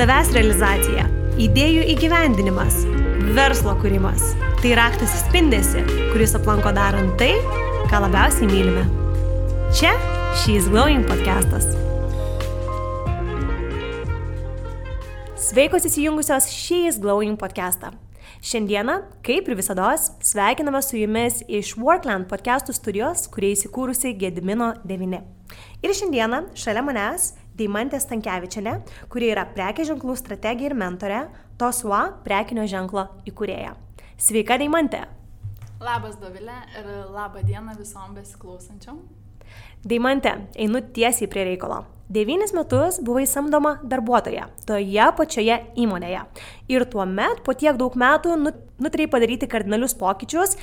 Savęs realizacija, idėjų įgyvendinimas, verslo kūrimas - tai raktas į spindesi, kuris aplanko darant tai, ką labiausiai mylime. Čia She's Glowing podcastas. Sveikos įsijungusios She's Glowing podcastą. Šiandieną, kaip ir visada, sveikiname su jumis iš Workland podcastų studijos, kurie įsikūrusi Gedimino 9. Ir šiandieną šalia manęs Deimantė Stankievičiane, kuri yra prekė ženklų strategija ir mentorė, Tosua prekinio ženklo įkūrėja. Sveika, Deimantė. Labas, Dovilė, ir labą dieną visom besiklausančiom. Deimantė, einu tiesiai prie reikalo. Devynis metus buvai samdoma darbuotoja toje pačioje įmonėje. Ir tuo met, po tiek daug metų, nutarėjai padaryti kardinalius pokyčius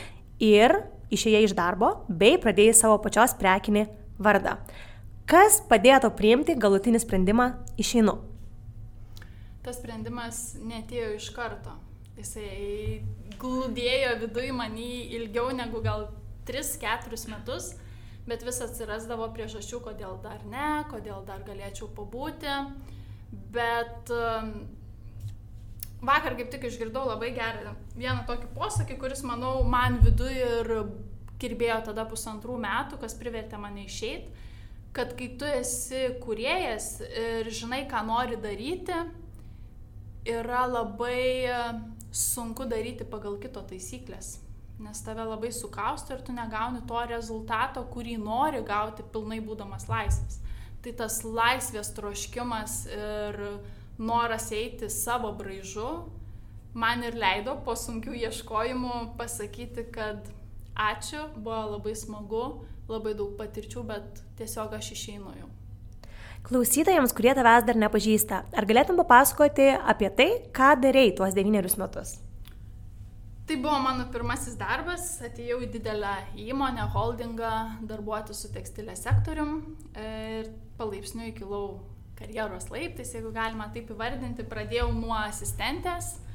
ir išėjai iš darbo, bei pradėjai savo pačios prekinį vardą. Kas padėjo priimti galutinį sprendimą išeinu? Tas sprendimas netėjo iš karto. Jisai glūdėjo viduje manį ilgiau negu gal 3-4 metus, bet vis atsirasdavo priežasčių, kodėl dar ne, kodėl dar galėčiau pabūti. Bet um, vakar kaip tik išgirdau labai gerą vieną tokį posakį, kuris, manau, man viduje ir kirbėjo tada pusantrų metų, kas privertė mane išeiti kad kai tu esi kuriejas ir žinai, ką nori daryti, yra labai e, sunku daryti pagal kito taisyklės. Nes tave labai sukausto ir tu negauni to rezultato, kurį nori gauti pilnai būdamas laisvas. Tai tas laisvės troškimas ir noras eiti savo braižu man ir leido po sunkių ieškojimų pasakyti, kad ačiū, buvo labai smagu, labai daug patirčių, bet tiesiog aš išeinu jau. Klausytojams, kurie tavęs dar nepažįsta, ar galėtum papasakoti apie tai, ką darėjai tuos devynerius metus? Tai buvo mano pirmasis darbas, atėjau į didelę įmonę, holdingą, darbuoti su tekstilė sektorium ir palaipsniui kilau karjeros laiptais, jeigu galima taip įvardinti, pradėjau nuo asistentės, E,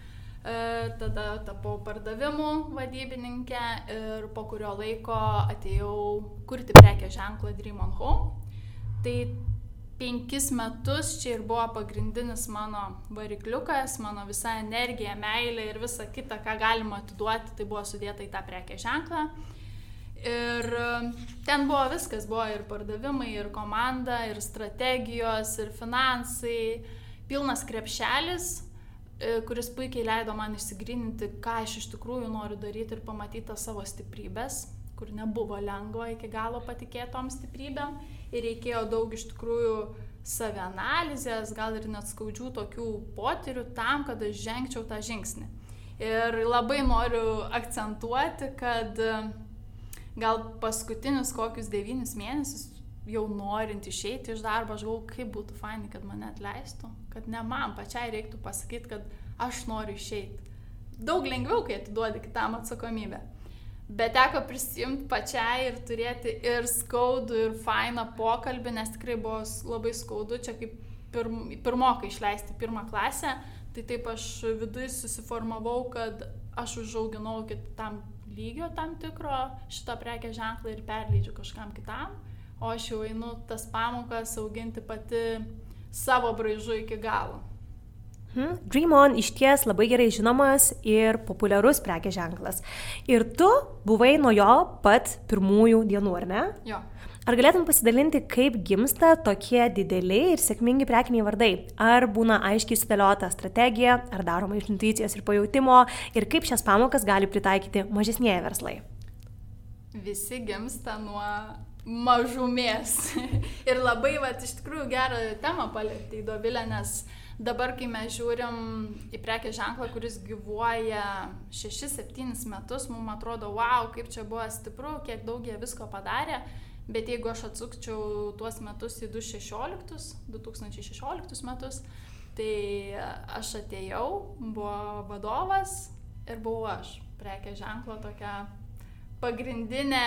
tada tapau pardavimų vadybininkė ir po kurio laiko atėjau kurti prekę ženklą Dream on Home. Tai penkis metus čia ir buvo pagrindinis mano varikliukas, mano visa energija, meilė ir visa kita, ką galima atiduoti, tai buvo sudėta į tą prekę ženklą. Ir e, ten buvo viskas, buvo ir pardavimai, ir komanda, ir strategijos, ir finansai, pilnas krepšelis, E, kuris puikiai leido man išsigryninti, ką aš iš tikrųjų noriu daryti ir pamatyti savo stiprybės, kur nebuvo lengva iki galo patikėti tom stiprybėm ir reikėjo daug iš tikrųjų savianalizės, gal ir net skaudžių tokių potyrių tam, kad aš žengčiau tą žingsnį. Ir labai noriu akcentuoti, kad e, gal paskutinius kokius devynis mėnesius jau norint išeiti iš darbo, aš galvoju, kaip būtų fainai, kad mane atleistų, kad ne man pačiai reiktų pasakyti, kad aš noriu išeiti. Daug lengviau, kai atiduodi kitam atsakomybę. Bet teko prisimti pačiai ir turėti ir skaudų, ir fainą pokalbį, nes tikrai buvo labai skaudu, čia kaip pirm, pirmokai išleisti pirmą klasę, tai taip aš viduje susiformavau, kad aš užauginau kitam lygio tam tikro šitą prekę ženklą ir perleidžiu kažkam kitam o aš jau einu tas pamokas auginti pati savo braižu iki galo. Hmm. Dream On iš ties labai gerai žinomas ir populiarus prekės ženklas. Ir tu buvai nuo jo pat pirmųjų dienų, ar ne? Jo. Ar galėtum pasidalinti, kaip gimsta tokie dideli ir sėkmingi prekiniai vardai? Ar būna aiškiai sudėliota strategija, ar daroma iš intuicijos ir pajūtimo, ir kaip šias pamokas gali pritaikyti mažesnėje verslai? Visi gimsta nuo mažumės. ir labai, va, iš tikrųjų gerą temą palėtė į Dovilę, nes dabar, kai mes žiūrim į prekės ženklą, kuris gyvuoja 6-7 metus, mums atrodo, wow, kaip čia buvo stipru, kiek daug jie visko padarė. Bet jeigu aš atsukčiau tuos metus į 2016, 2016 metus, tai aš atėjau, buvo vadovas ir buvau aš, prekės ženklo tokia pagrindinė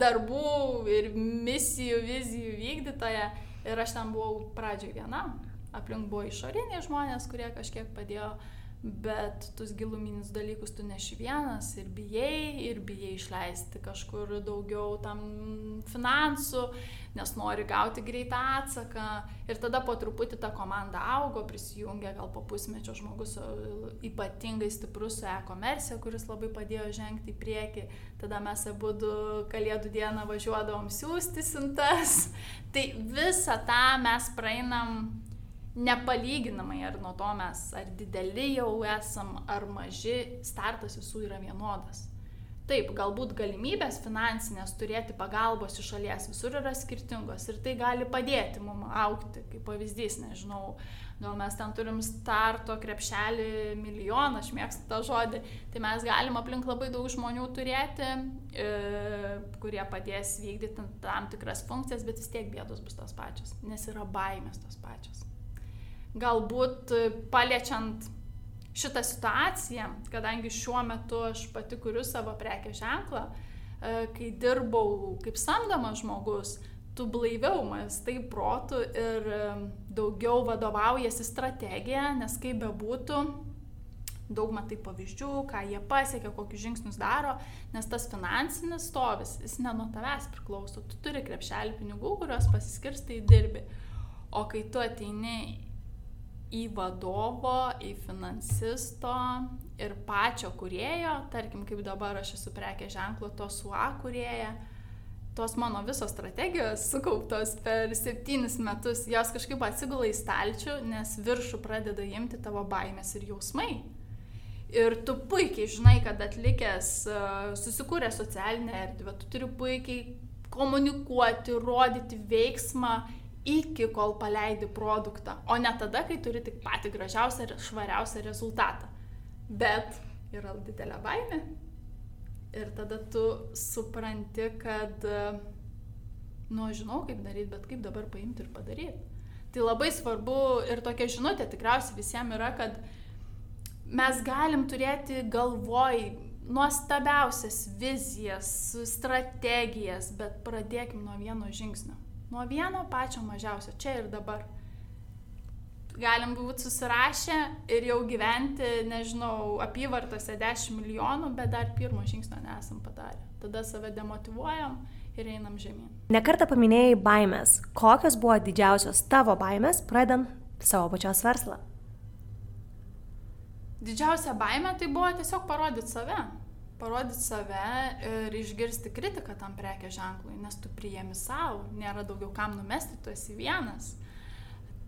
darbų ir misijų, vizijų vykdytoja. Ir aš ten buvau pradžioje viena. Aplink buvo išoriniai žmonės, kurie kažkiek padėjo, bet tuos giluminius dalykus tu neši vienas ir bijai, ir bijai išleisti kažkur daugiau tam finansų, nes nori gauti greitą atsaką. Ir tada po truputį ta komanda augo, prisijungė gal po pusmečio žmogus ypatingai stiprus su e-komercija, kuris labai padėjo žengti į priekį. Tada mes abu kalėdų dieną važiuodavom siūsti sintas. Tai visą tą mes praeinam nepalyginamai ar nuo to mes ar dideli jau esam, ar maži, startas visų yra vienodas. Taip, galbūt galimybės finansinės turėti pagalbos iš šalies visur yra skirtingos ir tai gali padėti mums aukti, kaip pavyzdys, nežinau, gal mes ten turim starto krepšelį milijoną, aš mėgstu tą žodį, tai mes galim aplink labai daug žmonių turėti, e, kurie padės vykdyti tam tikras funkcijas, bet vis tiek bėdos bus tos pačios, nes yra baimės tos pačios galbūt e, paliečiant šitą situaciją, kadangi šiuo metu aš pati kuriu savo prekės ženklą, e, kai dirbau kaip samdomas žmogus, tu blaiviau mastai protų ir e, daugiau vadovaujasi strategija, nes kaip bebūtų, daug matai pavyzdžių, ką jie pasiekia, kokius žingsnius daro, nes tas finansinis stovis, jis ne nuo tavęs priklauso, tu turi krepšelį pinigų, kuriuos pasiskirstai dirbi. O kai tu ateini į vadovo, į finansisto ir pačio kurėjo, tarkim, kaip dabar aš esu prekė ženklo to SUA kurėja, tos mano visos strategijos sukauptos per septynis metus, jos kažkaip atsigula į stalčių, nes viršų pradeda imti tavo baimės ir jausmai. Ir tu puikiai žinai, kad atlikęs, susikūrė socialinę erdvę, tu turi puikiai komunikuoti, rodyti veiksmą iki kol paleidi produktą, o ne tada, kai turi tik patį gražiausią ir švariausią rezultatą. Bet yra didelė baimė. Ir tada tu supranti, kad, nu, žinau, kaip daryti, bet kaip dabar paimti ir padaryti. Tai labai svarbu ir tokia žinutė tikriausiai visiems yra, kad mes galim turėti galvoj nuostabiausias vizijas, strategijas, bet pradėkim nuo vieno žingsnio. Nuo vieno pačio mažiausio, čia ir dabar. Galim būti susirašę ir jau gyventi, nežinau, apyvartose 10 milijonų, bet dar pirmo žingsnio nesam padarę. Tada save demotivuojam ir einam žemyn. Nekartą paminėjai baimės. Kokios buvo didžiausios tavo baimės, pradant savo pačios verslą? Didžiausia baimė tai buvo tiesiog parodyti save parodyti save ir išgirsti kritiką tam prekės ženklui, nes tu priemi savo, nėra daugiau kam numesti, tu esi vienas.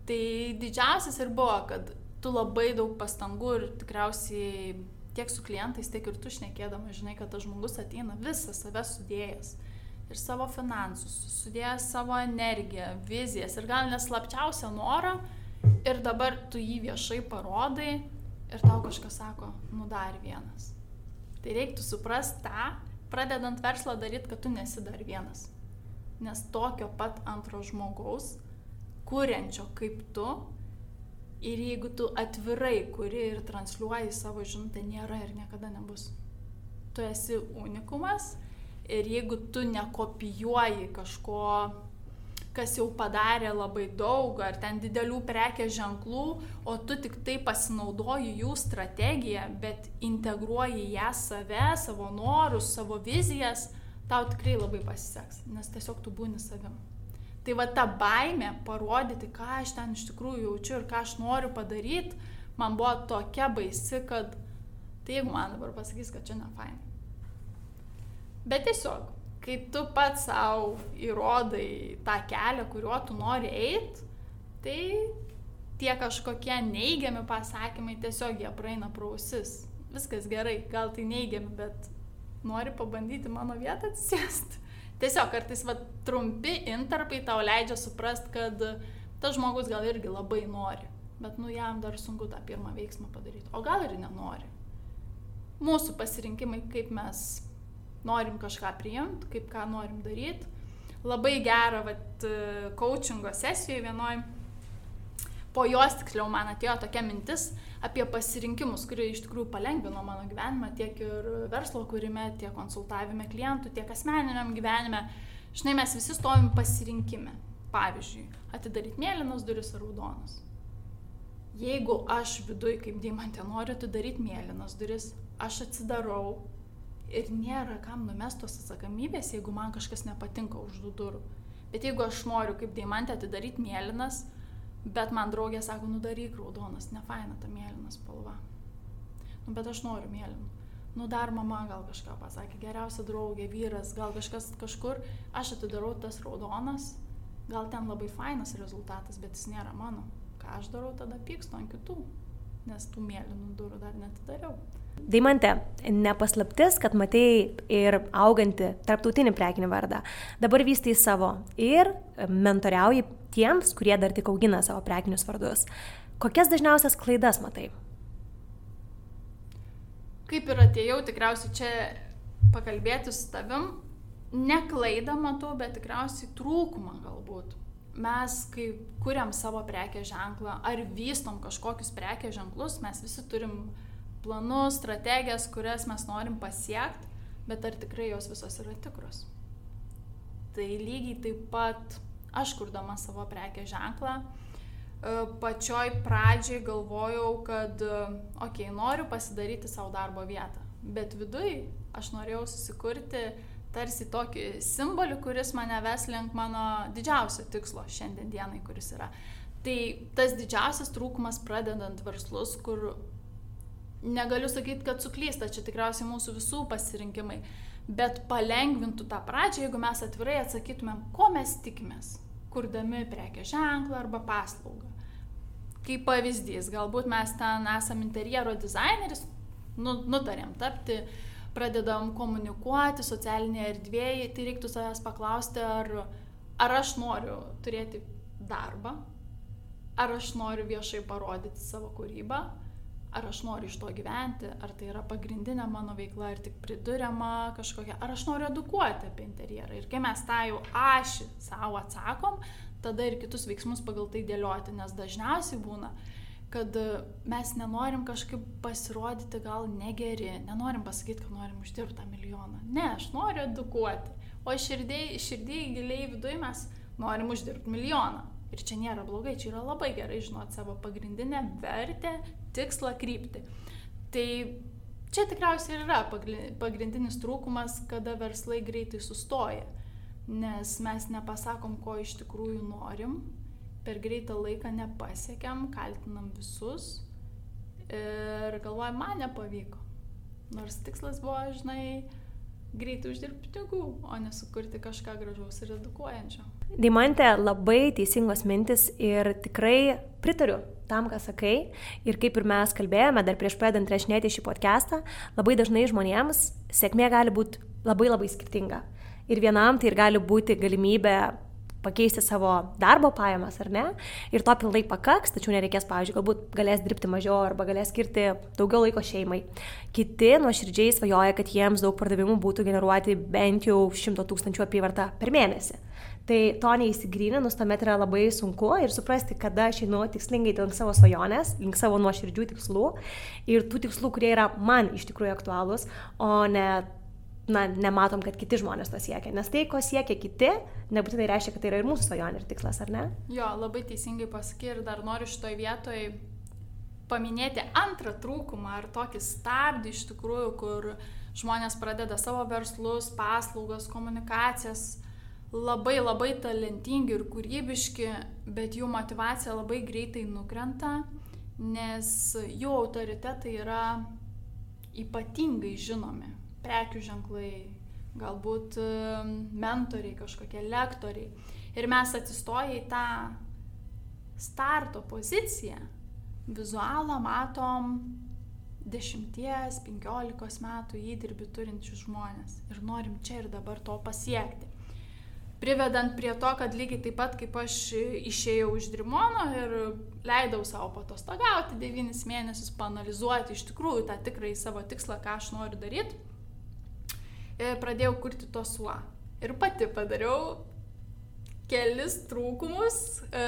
Tai didžiausias ir buvo, kad tu labai daug pastangų ir tikriausiai tiek su klientais, tiek ir tu šnekėdama, žinai, kad tas žmogus ateina visą save sudėjęs. Ir savo finansus, sudėjęs savo energiją, vizijas ir gal neslapčiausią norą. Ir dabar tu jį viešai parodai ir tau kažkas sako, nu dar vienas Tai reiktų suprasti tą, pradedant verslą daryti, kad tu nesi dar vienas. Nes tokio pat antro žmogaus, kuriančio kaip tu, ir jeigu tu atvirai kuri ir transliuoji savo žinutę, nėra ir niekada nebus. Tu esi unikumas ir jeigu tu nekopijuoji kažko kas jau padarė labai daug, ar ten didelių prekės ženklų, o tu tik tai pasinaudoji jų strategiją, bet integruoji ją save, savo norus, savo vizijas, tau tikrai labai pasiseks, nes tiesiog tu būni savim. Tai va ta baime parodyti, ką aš ten iš tikrųjų jaučiu ir ką aš noriu padaryti, man buvo tokia baisi, kad tai jeigu man dabar pasakys, kad čia ne fainai. Bet tiesiog kai tu pats savo įrodai tą kelią, kuriuo tu nori eiti, tai tie kažkokie neigiami pasakymai tiesiog jie praeina prausis. Viskas gerai, gal tai neigiami, bet nori pabandyti mano vietą atsisėsti. Tiesiog kartais va, trumpi intarpai tau leidžia suprast, kad tas žmogus gal irgi labai nori, bet nu jam dar sunku tą pirmą veiksmą padaryti. O gal ir nenori. Mūsų pasirinkimai, kaip mes norim kažką priimti, kaip ką norim daryti. Labai gerą, vat, coachingo sesijoje vienoj, po jos tiksliau man atėjo tokia mintis apie pasirinkimus, kurie iš tikrųjų palengvino mano gyvenimą tiek ir verslo kūrime, tiek konsultavime klientų, tiek asmeniniam gyvenime. Žinai, mes visi stovim pasirinkime. Pavyzdžiui, atidaryti mėlynas duris ar raudonas. Jeigu aš viduj kaip deimantė noriu atidaryti mėlynas duris, aš atsidarau ir nėra kam numestos atsakomybės, jeigu man kažkas nepatinka už tų durų. Bet jeigu aš noriu kaip deimantė atidaryti mėlynas, bet man draugė sako, nu daryk raudonas, ne faina ta mėlyna spalva. Nu, bet aš noriu mėlynų. Nu dar mama gal kažką pasakė, geriausia draugė, vyras, gal kažkas kažkur, aš atidarau tas raudonas, gal ten labai fainas rezultatas, bet jis nėra mano. Ką aš darau, tada pykstu ant kitų, nes tų mėlynų durų dar netidariau. Daimante, nepaslaptis, kad matėjai ir augantį tarptautinį prekinį vardą. Dabar vystai savo ir mentoriauji tiems, kurie dar tik augina savo prekinius vardus. Kokias dažniausias klaidas matai? Kaip ir atėjau tikriausiai čia pakalbėti su tavim, ne klaidą matau, bet tikriausiai trūkumą galbūt. Mes, kai kuriam savo prekės ženklą ar vystom kažkokius prekės ženklus, mes visi turim planus, strategijas, kurias mes norim pasiekti, bet ar tikrai jos visos yra tikros. Tai lygiai taip pat aš kurdama savo prekės ženklą, e, pačioj pradžiai galvojau, kad, okei, okay, noriu pasidaryti savo darbo vietą, bet viduj aš norėjau susikurti tarsi tokį simbolį, kuris mane ves link mano didžiausio tikslo šiandien dienai, kuris yra. Tai tas didžiausias trūkumas pradedant verslus, kur negaliu sakyti, kad suklysta, čia tikriausiai mūsų visų pasirinkimai, bet palengvintų tą pradžią, jeigu mes atvirai atsakytumėm, ko mes tikimės, kurdami prekė ženklą arba paslaugą. Kaip pavyzdys, galbūt mes ten esame interjero dizaineris, nu, nutarėm tapti, pradedam komunikuoti socialinėje erdvėje, tai reiktų savęs paklausti, ar, ar aš noriu turėti darbą, ar aš noriu viešai parodyti savo kūrybą, ar aš noriu iš to gyventi, ar tai yra pagrindinė mano veikla, ar tik priduriama kažkokia, ar aš noriu edukuoti apie interjerą. Ir kai mes tą jau ašį savo atsakom, tada ir kitus veiksmus pagal tai dėlioti, nes dažniausiai būna, kad mes nenorim kažkaip pasirodyti gal negeri, nenorim pasakyti, kad norim uždirbti tą milijoną. Ne, aš noriu edukuoti. O širdėjai, širdėjai giliai viduje mes norim uždirbti milijoną. Ir čia nėra blogai, čia yra labai gerai žinoti savo pagrindinę vertę, tikslą, kryptį. Tai čia tikriausiai ir yra pagrindinis trūkumas, kada verslai greitai sustoja. Nes mes nepasakom, ko iš tikrųjų norim, per greitą laiką nepasiekiam, kaltinam visus ir galvojam, man nepavyko. Nors tikslas buvo, žinai, greitai uždirbti pinigų, o ne sukurti kažką gražaus ir edukuojančio. Deimantė, labai teisingos mintis ir tikrai pritariu tam, ką sakai. Ir kaip ir mes kalbėjome dar prieš pradedant rašinėti šį podcastą, labai dažnai žmonėms sėkmė gali būti labai labai skirtinga. Ir vienam tai ir gali būti galimybė pakeisti savo darbo pajamas ar ne. Ir to pilnai pakaks, tačiau nereikės, pavyzdžiui, galbūt galės dirbti mažiau arba galės skirti daugiau laiko šeimai. Kiti nuoširdžiai svajoja, kad jiems daug pardavimų būtų generuoti bent jau 100 tūkstančių apyvartą per mėnesį. Tai to neįsigryninus tuomet yra labai sunku ir suprasti, kada aš einu tikslingai link savo svajonės, link savo nuoširdžių tikslų ir tų tikslų, kurie yra man iš tikrųjų aktualūs, o ne na, nematom, kad kiti žmonės to siekia. Nes tai, ko siekia kiti, nebūtinai reiškia, kad tai yra ir mūsų svajonė ir tikslas, ar ne? Jo, labai teisingai pasakė ir dar noriu šitoj vietoj paminėti antrą trūkumą ar tokį stabdį iš tikrųjų, kur žmonės pradeda savo verslus, paslaugas, komunikacijas labai labai talentingi ir kūrybiški, bet jų motivacija labai greitai nukrenta, nes jų autoritetai yra ypatingai žinomi prekių ženklai, galbūt mentoriai, kažkokie lektoriai. Ir mes atsistoję į tą starto poziciją, vizualą matom 10-15 metų įdirbį turinčius žmonės ir norim čia ir dabar to pasiekti. Privedant prie to, kad lygiai taip pat kaip aš išėjau iš Drimono ir leidau savo patostagauti 9 mėnesius, panalizuoti iš tikrųjų tą tikrąjį savo tikslą, ką aš noriu daryti, ir pradėjau kurti to suo. Ir pati padariau kelis trūkumus, e,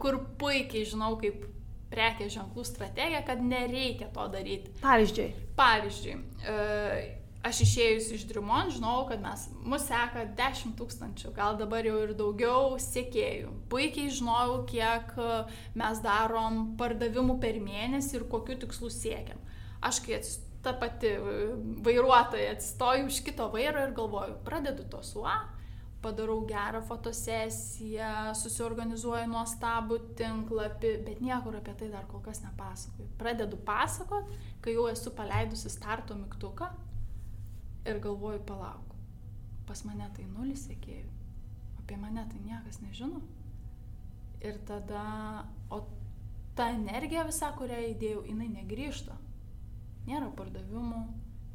kur puikiai žinau kaip prekės ženklų strategija, kad nereikia to daryti. Pavyzdžiui. Pavyzdžiui, e, aš išėjus iš Drimon žinau, kad mes, mus seka 10 tūkstančių, gal dabar jau ir daugiau sėkėjų. Puikiai žinojau, kiek e, mes darom pardavimų per mėnesį ir kokiu tikslu siekiam. Aš kai ta pati e, vairuotoja atsistoju už kito vairo ir galvoju, pradedu to suo, padarau gerą fotosesiją, susiorganizuoju nuostabų tinklapį, bet niekur apie tai dar kol kas nepasakoju. Pradedu pasakot, kai jau esu paleidusi starto mygtuką ir galvoju, palauk, pas mane tai nulis sėkėjų, apie mane tai niekas nežino. Ir tada, o ta energija visa, kurią įdėjau, jinai negrįžta. Nėra pardavimų,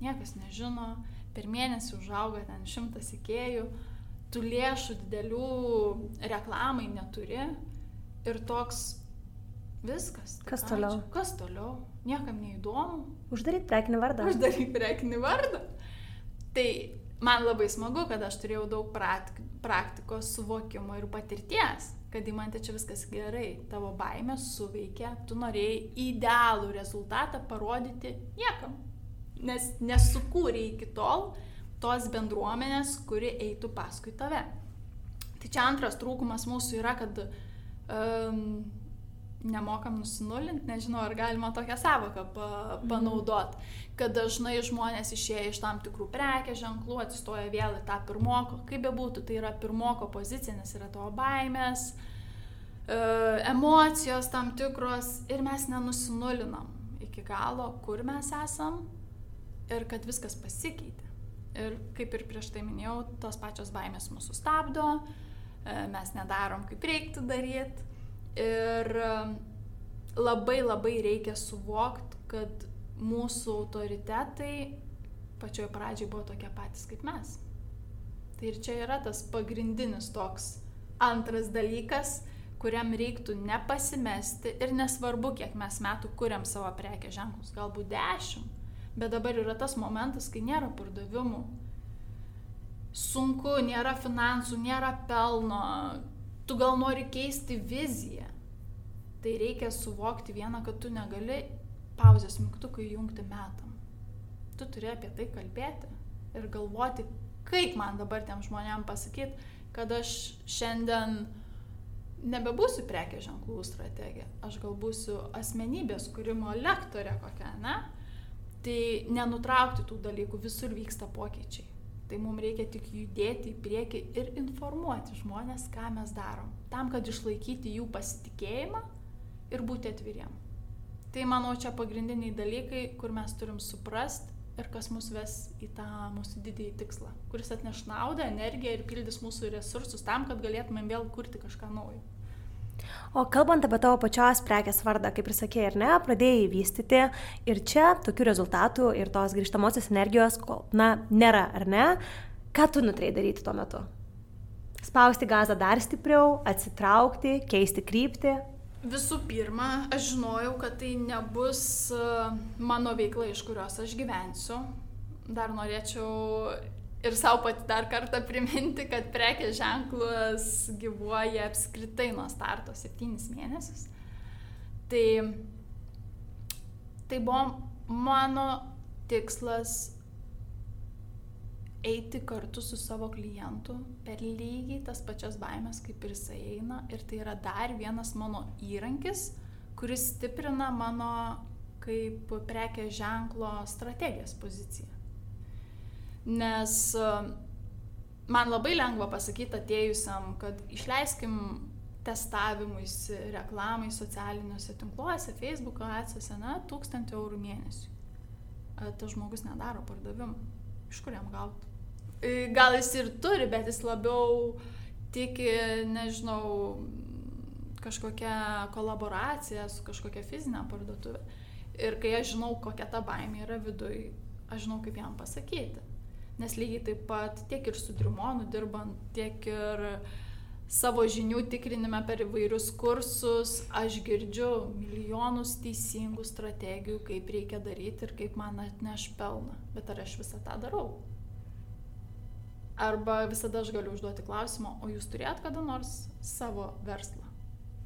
niekas nežino, per mėnesį užauga ten šimtas sėkėjų, tų lėšų didelių reklamai neturi ir toks viskas. Kas toliau? Kas toliau? Niekam neįdomu. Uždaryti prekinį vardą. Uždaryti prekinį vardą. Tai man labai smagu, kad aš turėjau daug praktikos, suvokimo ir patirties, kad į man te čia viskas gerai, tavo baimė suveikia, tu norėjai idealų rezultatą parodyti niekam, nes nesukūrė iki tol tos bendruomenės, kuri eitų paskui tave. Tai čia antras trūkumas mūsų yra, kad um, nemokam nusinulinti, nežinau, ar galima tokią savoką pa, mhm. panaudot, kad dažnai žmonės išėję iš tam tikrų prekės ženklų atsistoja vėl į tą pirmoko, kaip bebūtų, tai yra pirmoko pozicija, nes yra tavo baimės, e, emocijos tam tikros ir mes nenusinulinam iki galo, kur mes esam ir kad viskas pasikeitė. Ir kaip ir prieš tai minėjau, tos pačios baimės mūsų stabdo, e, mes nedarom kaip reiktų daryti Ir um, labai labai reikia suvokti, kad mūsų autoritetai pačioj pradžioj buvo tokie patys kaip mes. Tai ir čia yra tas pagrindinis toks antras dalykas, kuriam reiktų nepasimesti ir nesvarbu, kiek mes metų kuriam savo prekės ženklus, galbūt dešimt, bet dabar yra tas momentas, kai nėra pardavimų, sunku, nėra finansų, nėra pelno, tu gal nori keisti viziją. Tai reikia suvokti vieną, kad tu negali pauzės mygtuką įjungti metam. Tu turi apie tai kalbėti ir galvoti, kaip man dabar tiem žmonėm pasakyti, kad aš šiandien nebebūsiu prekės ženklų strategija, aš gal būsiu asmenybės kūrimo lektorė kokia, ne? Tai nenutraukti tų dalykų, visur vyksta pokyčiai. Tai mums reikia tik judėti į priekį ir informuoti žmonės, ką mes darom. Tam, kad išlaikyti jų pasitikėjimą ir būti atviriem. Tai manau, čia pagrindiniai dalykai, kur mes turim suprast ir kas mus ves į tą mūsų didįjį tikslą, kuris atneš naudą, energiją ir pildys mūsų resursus tam, kad galėtumėm vėl kurti kažką naujo. O kalbant apie tavo pačios prekės vardą, kaip ir sakėjai, ar ne, pradėjai vystyti ir čia tokių rezultatų ir tos grįžtamosios energijos, kol, na, nėra, ar ne? Ką tu nutrei daryti tuo metu? Spausti gazą dar stipriau, atsitraukti, keisti kryptį? Visų pirma, aš žinojau, kad tai nebus e, mano veikla, iš kurios aš gyvensiu. Dar norėčiau ir savo pati dar kartą priminti, kad prekės ženklas gyvuoja apskritai nuo starto septynis mėnesius. Tai, tai buvo mano tikslas eiti kartu su savo klientu per lygiai tas pačias baimės, kaip ir jisai eina. Ir tai yra dar vienas mano įrankis, kuris stiprina mano kaip prekės ženklo strategijos poziciją. Nes man labai lengva pasakyti atėjusiam, kad išleiskim testavimuisi, reklamai socialiniuose tinkluose, Facebook'o atsose, na, 1000 eurų mėnesiui. Tas žmogus nedaro pardavimų. Iš kur jam gauti? E, gal jis ir turi, bet jis labiau tiki, nežinau, kažkokią kolaboraciją su kažkokia fizinė parduotuvė. Ir kai aš žinau, kokia ta baimė yra viduje, aš žinau, kaip jam pasakyti nes lygiai taip pat tiek ir su Drimonu dirbant, tiek ir savo žinių tikrinime per įvairius kursus aš girdžiu milijonus teisingų strategijų, kaip reikia daryti ir kaip man atneš pelną. Bet ar aš visą tą darau? Arba visada aš galiu užduoti klausimą, o jūs turėt kada nors savo verslą,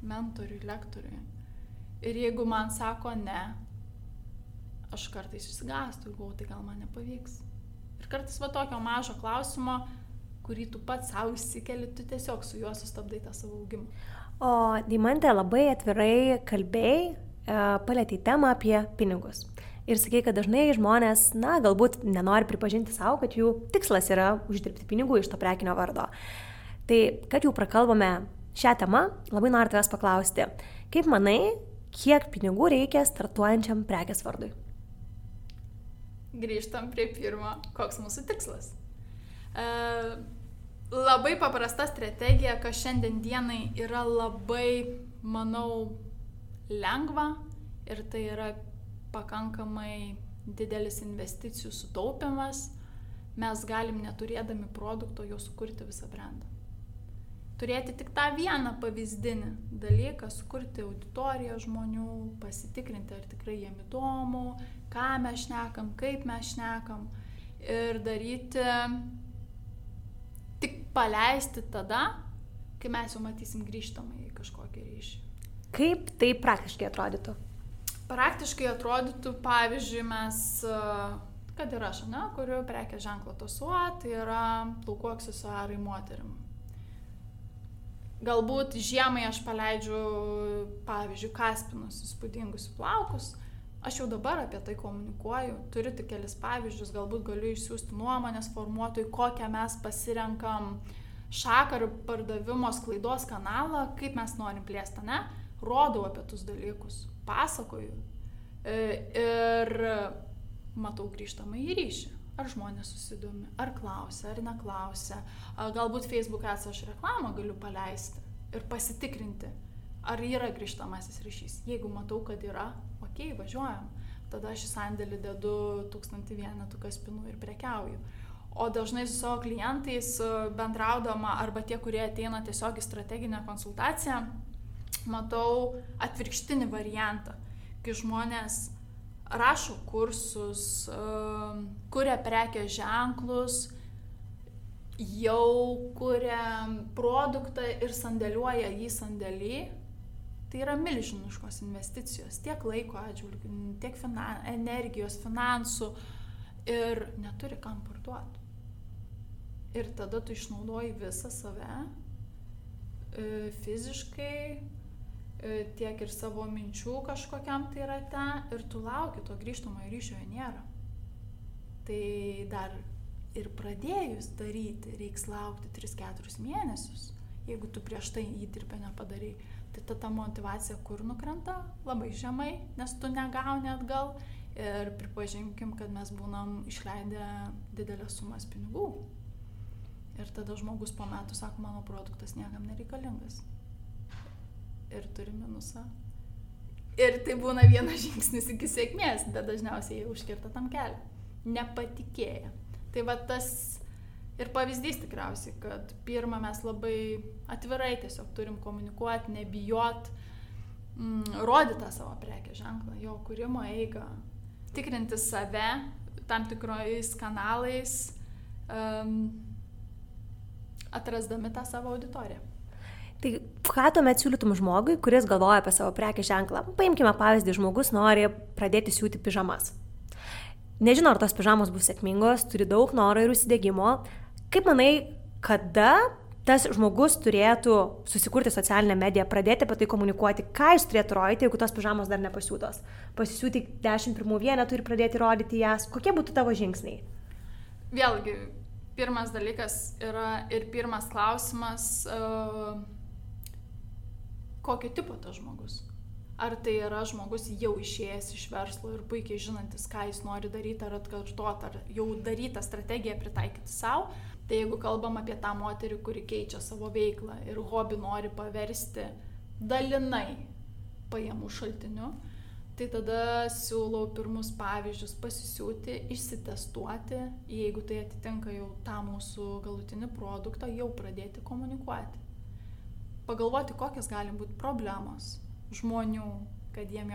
mentoriui, lektoriui? Ir jeigu man sako ne, aš kartais išsigastu ir galvoju, tai gal man nepavyks Ir kartais va tokio mažo klausimo, kurį tu pats savo išsikeli, tu tiesiog su juo sustabdai tą savo augimą. O Dimantė labai atvirai kalbėjai, e, palėtė temą apie pinigus. Ir sakė, kad dažnai žmonės, na, galbūt nenori pripažinti savo, kad jų tikslas yra uždirbti pinigų iš to prekinio vardo. Tai, kad jau prakalbame šią temą, labai noriu tavęs paklausti, kaip manai, kiek pinigų reikia startuojančiam prekės vardui? Grįžtam prie pirmo, koks mūsų tikslas. E, labai paprasta strategija, kas šiandien dienai yra labai, manau, lengva ir tai yra pakankamai didelis investicijų sutaupimas, mes galim neturėdami produkto jo sukurti visą brandą. Turėti tik tą vieną pavyzdinį dalyką, sukurti auditoriją žmonių, pasitikrinti, ar tikrai jiem įdomu, ką mes šnekam, kaip mes šnekam ir daryti, tik paleisti tada, kai mes jau matysim grįžtamą į kažkokį ryšį. Kaip tai praktiškai atrodytų? Praktiškai atrodytų, pavyzdžiui, mes, kad ir aš, ne, kuriu prekės ženklą tosuo, tai yra plaukų aksesuarai moterim. Galbūt žiemai aš paleidžiu, pavyzdžiui, kaspinus įspūdingus plaukus, aš jau dabar apie tai komunikuoju, turiu tik kelis pavyzdžius, galbūt galiu išsiųsti nuomonės formuotojui, kokią mes pasirenkam šaką ar pardavimo sklaidos kanalą, kaip mes norim plėsti, ne? Rodau apie tus dalykus, pasakoju e, ir matau grįžtamą į ryšį. Ar žmonės susidomi, ar klausia, ar neklausia. Galbūt Facebook esą aš reklamą galiu paleisti ir pasitikrinti, ar yra grįžtamasis ryšys. Jeigu matau, kad yra, okei, okay, važiuojam. Tada aš į sandėlį dedu tūkstantį vienetų kaspinų ir prekiauju. O dažnai su savo klientais bendraudama arba tie, kurie ateina tiesiog į strateginę konsultaciją, matau atvirkštinį variantą, kai žmonės rašo kursus, um, kuria prekės ženklus, jau kuria produktą ir sandėliuoja jį sandėlį. Tai yra milžiniškos investicijos tiek laiko atžvilgių, tiek finan energijos, finansų ir neturi kam parduoti. Ir tada tu išnaudoji visą save e, fiziškai, E, tiek ir savo minčių kažkokiam tai rate ir tu lauki, to grįžtamojo ryšio nėra. Tai dar ir pradėjus daryti reiks laukti 3-4 mėnesius, jeigu tu prieš tai įdirbę nepadarai. Tai ta, ta motivacija kur nukrenta labai žemai, nes tu negauni atgal ir pripažinkim, kad mes būnam išleidę didelės sumas pinigų. Ir tada žmogus po metų sako, mano produktas niekam nereikalingas ir turi minusą. Ir tai būna vienas žingsnis iki sėkmės, bet dažniausiai jie užkirta tam kelią. Nepatikėję. Tai va tas ir pavyzdys tikriausiai, kad pirmą mes labai atvirai tiesiog turim komunikuoti, nebijot, mm, rodyti tą savo prekę ženklą, jo kūrimo eigą, tikrinti save tam tikrojais kanalais, um, atrasdami tą savo auditoriją. Tai ką tuomet siūlytum žmogui, kuris galvoja apie savo prekį ženklą? Paimkime pavyzdį, žmogus nori pradėti siūti pižamas. Nežinau, ar tos pižamos bus sėkmingos, turi daug noro ir užsidėgymo. Kaip manai, kada tas žmogus turėtų susikurti socialinę mediją, pradėti apie tai komunikuoti, ką jis turėtų rodyti, jeigu tos pižamos dar nepasiūtos. Pasisiūti 10 pirmų vienetų ir pradėti rodyti jas. Kokie būtų tavo žingsniai? Vėlgi, pirmas dalykas yra ir pirmas klausimas. Uh kokio tipo tas žmogus. Ar tai yra žmogus jau išėjęs iš verslo ir puikiai žinantis, ką jis nori daryti, ar atkartoti, ar jau darytą strategiją pritaikyti savo. Tai jeigu kalbam apie tą moterį, kuri keičia savo veiklą ir hobį nori paversti dalinai pajamų šaltiniu, tai tada siūlau pirmus pavyzdžius pasisiūti, išsitestuoti, jeigu tai atitinka jau tą mūsų galutinį produktą, jau pradėti komunikuoti pagalvoti, kokios gali būti problemos žmonių, kad jiem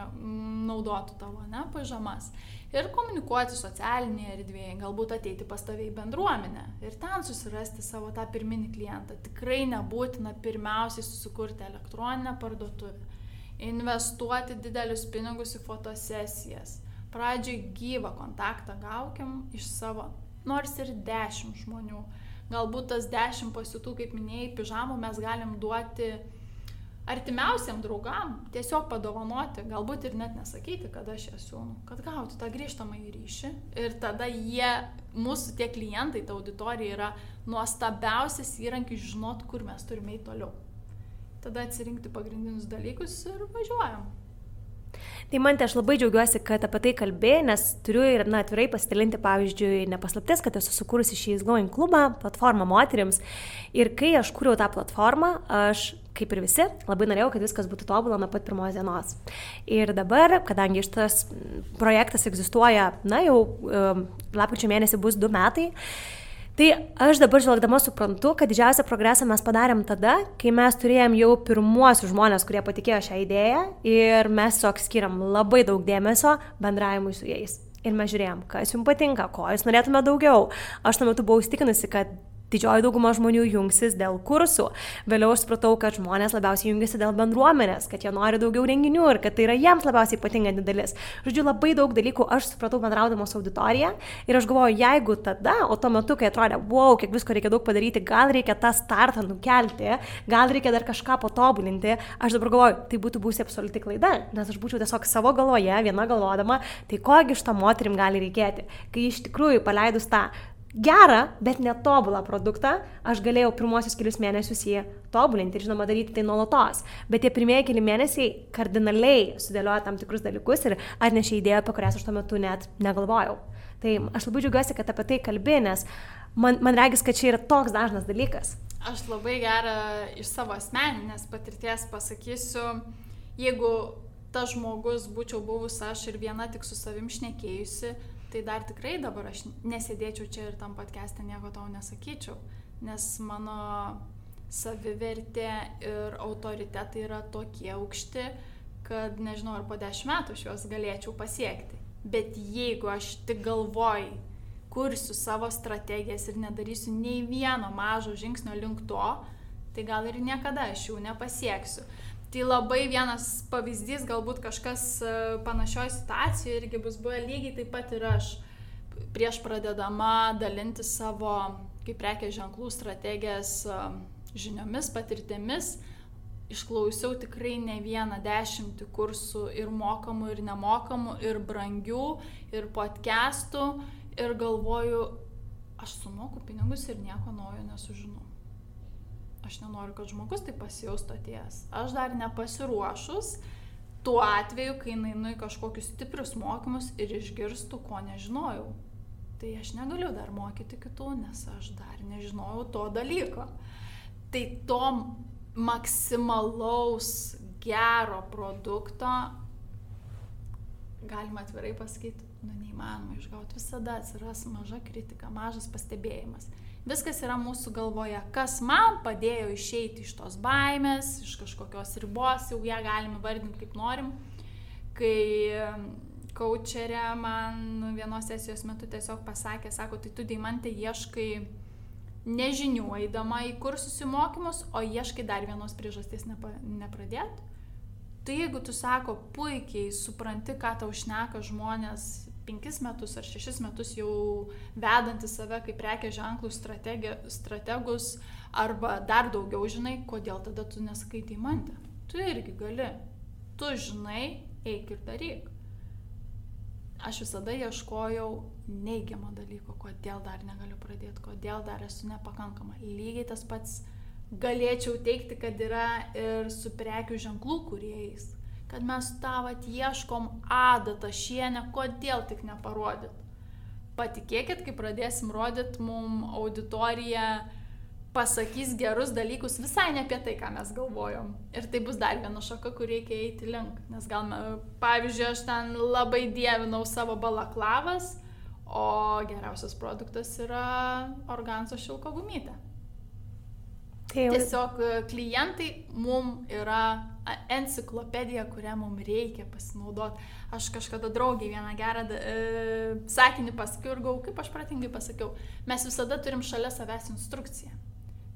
naudotų tavo, ne, pažamas. Ir komunikuoti socialinėje erdvėje, galbūt ateiti pas tave į bendruomenę ir ten susirasti savo tą pirminį klientą. Tikrai nebūtina pirmiausiai susikurti elektroninę parduotuvę, investuoti didelius pinigus į fotosesijas. Pradžiai gyvą kontaktą gaukim iš savo nors ir 10 žmonių. Galbūt tas 10 pasiūtų, kaip minėjai, pižamų mes galim duoti artimiausiam draugam, tiesiog padovanoti, galbūt ir net nesakyti, kad aš jas siūnu, kad gauti tą grįžtamą į ryšį. Ir tada jie, mūsų tie klientai, ta auditorija yra nuostabiausias įrankis žinot, kur mes turime eiti toliau. Tada atsirinkti pagrindinius dalykus ir važiuojam. Tai man tai aš labai džiaugiuosi, kad apie tai kalbėjai, nes turiu ir na, atvirai pasidalinti, pavyzdžiui, nepaslaptis, kad esu sukūrusi šį Going klubą, platformą moteriams. Ir kai aš kūriau tą platformą, aš kaip ir visi, labai norėjau, kad viskas būtų tobulą nuo pat pirmos dienos. Ir dabar, kadangi šitas projektas egzistuoja, na jau um, lapkričio mėnesį bus du metai, Tai aš dabar žvelgdama suprantu, kad didžiausią progresą mes padarėm tada, kai mes turėjom jau pirmuosius žmonės, kurie patikėjo šią idėją ir mes tiesiog skiriam labai daug dėmesio bendravimui su jais. Ir mes žiūrėjom, kas jums patinka, ko jūs norėtume daugiau. Aš tuo metu buvau įstikinusi, kad didžioji dauguma žmonių jungsis dėl kursų. Vėliau aš supratau, kad žmonės labiausiai jungiasi dėl bendruomenės, kad jie nori daugiau renginių ir kad tai yra jiems labiausiai ypatinga dalis. Žodžiu, labai daug dalykų aš supratau bendraudama su auditorija ir aš galvoju, jeigu tada, o tuo metu, kai atrodė, wow, kiek visko reikia daug padaryti, gal reikia tą startą nukelti, gal reikia dar kažką patobulinti, aš dabar galvoju, tai būtų būsi absoliuti klaida, nes aš būčiau tiesiog savo galvoje, viena galvodama, tai kogi iš to moterim gali reikėti. Kai iš tikrųjų paleidus tą gerą, bet netobulą produktą, aš galėjau pirmosius kelius mėnesius jį tobulinti ir, žinoma, daryti tai nuolatos. Bet tie pirmieji keli mėnesiai kardinaliai sudėlioja tam tikrus dalykus ir atnešė idėją, apie kurias aš tuo metu net negalvojau. Tai aš labai džiaugiuosi, kad apie tai kalbė, nes man, man regis, kad čia yra toks dažnas dalykas. Aš labai gerą iš savo asmeninės patirties pasakysiu, jeigu tas žmogus būčiau buvus aš ir viena tik su savim šnekėjusi, tai dar tikrai dabar aš nesėdėčiau čia ir tam podcast'e nieko tau nesakyčiau, nes mano savivertė ir autoritetai yra tokie aukšti, kad nežinau, ar po dešimt metų aš juos galėčiau pasiekti. Bet jeigu aš tik galvoj, kursiu savo strategijas ir nedarysiu nei vieno mažo žingsnio link to, tai gal ir niekada aš jų nepasieksiu. Tai labai vienas pavyzdys, galbūt kažkas e, panašioj situacijoje irgi bus buvę lygiai taip pat ir aš. Prieš pradedama dalinti savo kaip prekės ženklų strategijas e, žiniomis, patirtimis, išklausiau tikrai ne vieną dešimtį kursų ir mokamų, ir nemokamų, ir brangių, ir podcastų ir galvoju, aš sumoku pinigus ir nieko naujo nesužinau aš nenoriu, kad žmogus tai pasijaustų atėjęs. Aš dar nepasiruošus tuo atveju, kai einu į kažkokius stiprius mokymus ir išgirstu, ko nežinojau. Tai aš negaliu dar mokyti kitų, nes aš dar nežinojau to dalyko. Tai to maksimalaus gero produkto, galima atvirai pasakyti, nu neįmanoma išgauti. Visada atsiras maža kritika, mažas pastebėjimas. Viskas yra mūsų galvoje. Kas man padėjo išeiti iš tos baimės, iš kažkokios ribos, jau ją galim vardinti kaip norim. Kai kočerė man vienos sesijos metu tiesiog pasakė, sako, tai tu deimantė ieškai nežinių eidama į kursus į mokymus, o ieškai dar vienos priežasties nepa, nepradėt. Tai jeigu tu sako, puikiai supranti, ką tau šneka žmonės penkis metus ar šešis metus jau vedantis save kaip prekės ženklų strategus arba dar daugiau žinai, kodėl tada tu nesakai deimantę. Tu irgi gali. Tu žinai, eik ir daryk. Aš visada ieškojau neigiamą dalyko, kodėl dar negaliu pradėti, kodėl dar esu nepakankama. Lygiai tas pats galėčiau teikti, kad yra ir su prekių ženklų kuriejais kad mes tavat ieškom adatą šienę, kodėl tik neparodyt. Patikėkit, kai pradėsim rodyt, mum auditorija pasakys gerus dalykus visai ne apie tai, ką mes galvojom. Ir tai bus dar viena šaka, kur reikia eiti link. Nes gal, pavyzdžiui, aš ten labai dievinau savo balaklavas, o geriausias produktas yra organso šilko gumytė. Tai jau... Tiesiog e, klientai mum yra enciklopedija, kurią mums reikia pasinaudoti. Aš kažkada draugiai vieną gerą e, sakinį pasakiau ir gau, kaip aš pratingai pasakiau, mes visada turim šalia savęs instrukciją.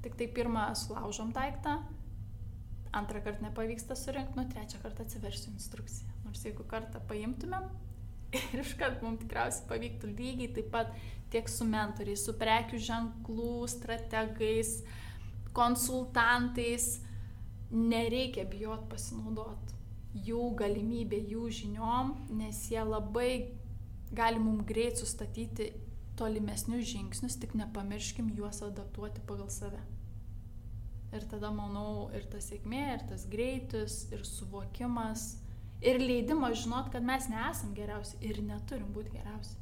Tik tai pirmą sulaužom daiktą, antrą kartą nepavyksta surinkti, nu trečią kartą atsiversiu instrukciją. Nors jeigu kartą paimtumėm ir iškart mums tikriausiai pavyktų lygiai taip pat tiek su mentoriais, su prekių ženklų, strategais, konsultantais. Nereikia bijot pasinaudoti jų galimybė, jų žiniom, nes jie labai gali mums greit sustatyti tolimesnius žingsnius, tik nepamirškim juos adaptuoti pagal save. Ir tada, manau, ir ta sėkmė, ir tas greitis, ir suvokimas, ir leidimas žinot, kad mes nesam geriausi ir neturim būti geriausi.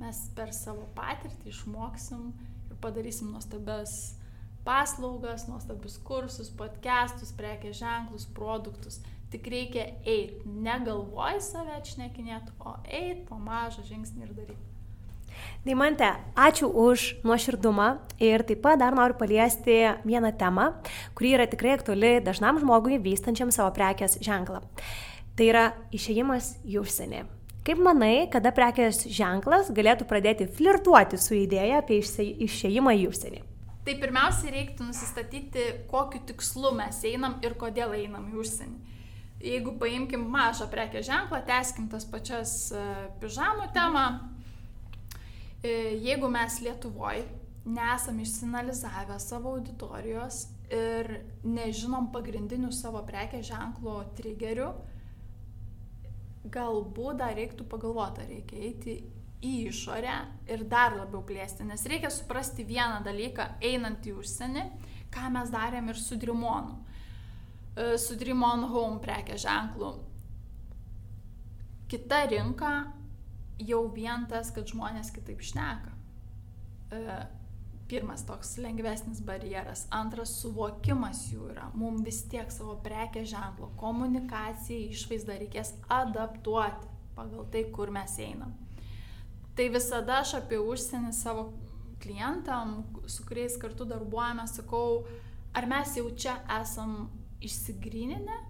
Mes per savo patirtį išmoksim ir padarysim nuostabias paslaugas, nuostabius kursus, podcastus, prekės ženklus, produktus. Tik reikia eiti, negalvoj save atšnekinėti, o eiti po mažą žingsnį ir daryti. Daimante, ačiū už nuoširdumą ir taip pat dar noriu paliesti vieną temą, kuri yra tikrai aktuali dažnam žmogui vystančiam savo prekės ženklą. Tai yra išėjimas į užsienį. Kaip manai, kada prekės ženklas galėtų pradėti flirtuoti su idėja apie išėjimą į užsienį? Tai pirmiausia, reiktų nusistatyti, kokiu tikslu mes einam ir kodėl einam į užsienį. Jeigu paimkim mažą prekės ženklą, teskim tas pačias e, pižamų temą, E, jeigu mes Lietuvoje nesam išsinalizavę savo auditorijos ir nežinom pagrindinių savo prekės ženklo trigerių, galbūt dar reiktų pagalvoti, ar reikia eiti į išorę ir dar labiau plėsti, nes reikia suprasti vieną dalyką, einant į užsienį, ką mes darėm ir su Drimonu, e, su Drimon Home prekės ženklu. Kita rinka jau vien tas, kad žmonės kitaip šneka. E, pirmas toks lengvesnis barjeras. Antras suvokimas jų yra. Mums vis tiek savo prekės ženklo komunikaciją, išvaizdą reikės adaptuoti pagal tai, kur mes einam. Tai visada aš apie užsienį savo klientam, su kuriais kartu darbuojame, sakau, ar mes jau čia esam išsigryninę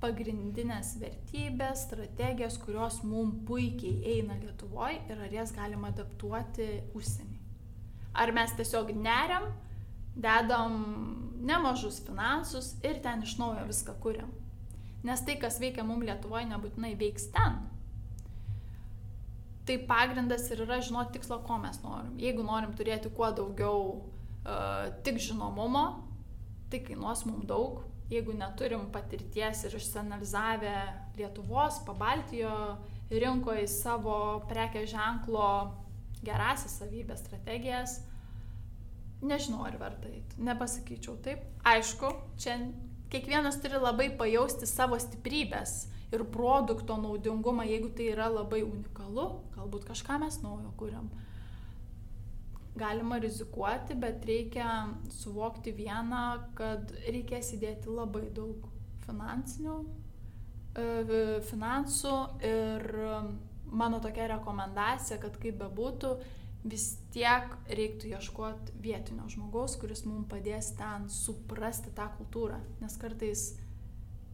pagrindinės vertybės, strategijas, kurios mums puikiai eina Lietuvoje ir ar jas galima adaptuoti užsienį. Ar mes tiesiog neriam, dedam nemažus finansus ir ten iš naujo viską kuriam. Nes tai, kas veikia mums Lietuvoje, nebūtinai veiks ten. Tai pagrindas ir yra žinoti tikslo, ko mes norim. Jeigu norim turėti kuo daugiau uh, tik žinomumo, tai kainuos mums daug, jeigu neturim patirties ir išsianalizavę Lietuvos, Pabaltijo rinkoje savo prekės ženklo gerasias savybės, strategijas, nežinau ar verta eiti, nepasakyčiau taip. Aišku, čia kiekvienas turi labai pajausti savo stiprybės ir produkto naudingumą, jeigu tai yra labai unikalu, galbūt kažką mes naujo kuriam galima rizikuoti, bet reikia suvokti vieną, kad reikės įdėti labai daug finansinių, e, finansų ir mano tokia rekomendacija, kad kaip bebūtų, vis tiek reiktų ieškoti vietinio žmogaus, kuris mums padės ten suprasti tą kultūrą. Nes kartais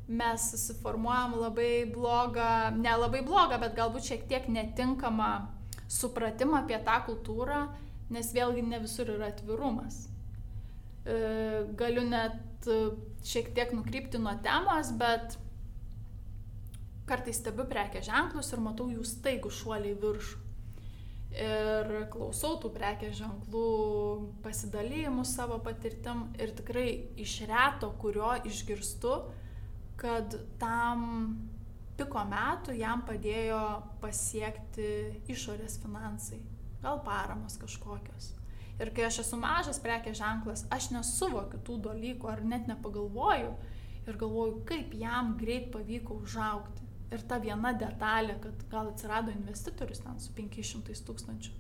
mes susiformuojam labai blogą, ne labai blogą, bet galbūt šiek tiek netinkamą supratimą apie tą kultūrą nes vėlgi ne visur yra atvirumas. E, galiu net e, šiek tiek nukrypti nuo temos, bet kartais stebiu prekės ženklus ir matau jų staigų šuoliai viršų. Ir klausau tų prekės ženklų pasidalymų savo patirtim ir tikrai iš reto, kurio išgirstu, kad tam piko metu jam padėjo pasiekti išorės finansai gal paramos kažkokios. Ir kai aš esu mažas prekės ženklas, aš nesuvokiu tų dalykų ar net nepagalvoju ir galvoju, kaip jam greit pavyko užaukti. Ir ta viena detalė, kad gal atsirado investitorius ten su 500 tūkstančių.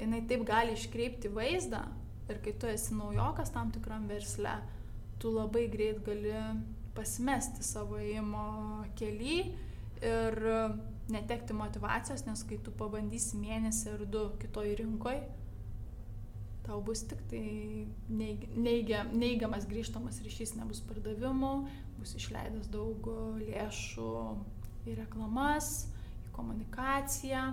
Jis taip gali iškreipti vaizdą ir kai tu esi naujokas tam tikram versle, tu labai greit gali pasimesti savo įimo keli ir netekti motivacijos, nes kai tu pabandysi mėnesį ar du kitoj rinkoj, tau bus tik tai neigia, neigiamas grįžtamas ryšys, nebus pardavimų, bus išleidęs daug lėšų į reklamas, į komunikaciją.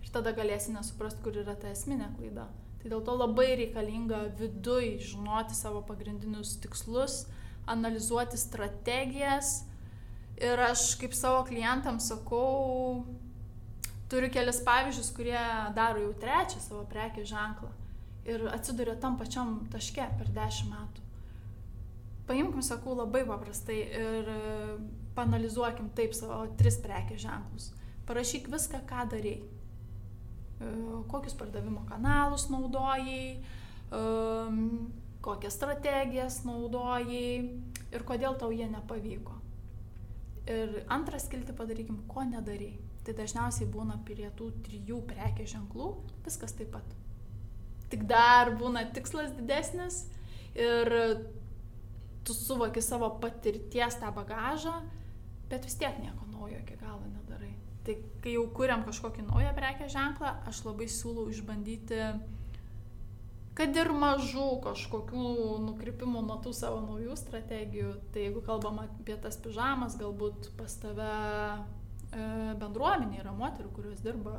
Ir tada galėsi nesuprasti, kur yra ta esminė klaida. Tai dėl to labai reikalinga viduj žinoti savo pagrindinius tikslus, analizuoti strategijas, Ir aš kaip savo klientams sakau, Turiu kelis pavyzdžius, kurie daro jau trečią savo prekį ženklą ir atsiduria tam pačiam taške per dešimt metų. Paimkim, sakau, labai paprastai ir panalizuokim taip savo tris prekės ženklus. Parašyk viską, ką darėjai. E, kokius pardavimo kanalus naudojai, kokias strategijas naudojai ir kodėl tau jie nepavyko. Ir antrą skiltį padarykim, ko nedarėjai tai dažniausiai būna prie tų trijų prekės ženklų viskas taip pat. Tik dar būna tikslas didesnis ir tu suvoki savo patirties tą bagažą, bet vis tiek nieko naujo iki galo nedarai. Tai kai jau kuriam kažkokį naują prekės ženklą, aš labai siūlau išbandyti kad ir mažų kažkokių nukrypimų nuo tų savo naujų strategijų. Tai jeigu kalbam apie tas pižamas, galbūt pas tave E, bendruomenė yra moterų, kurios dirba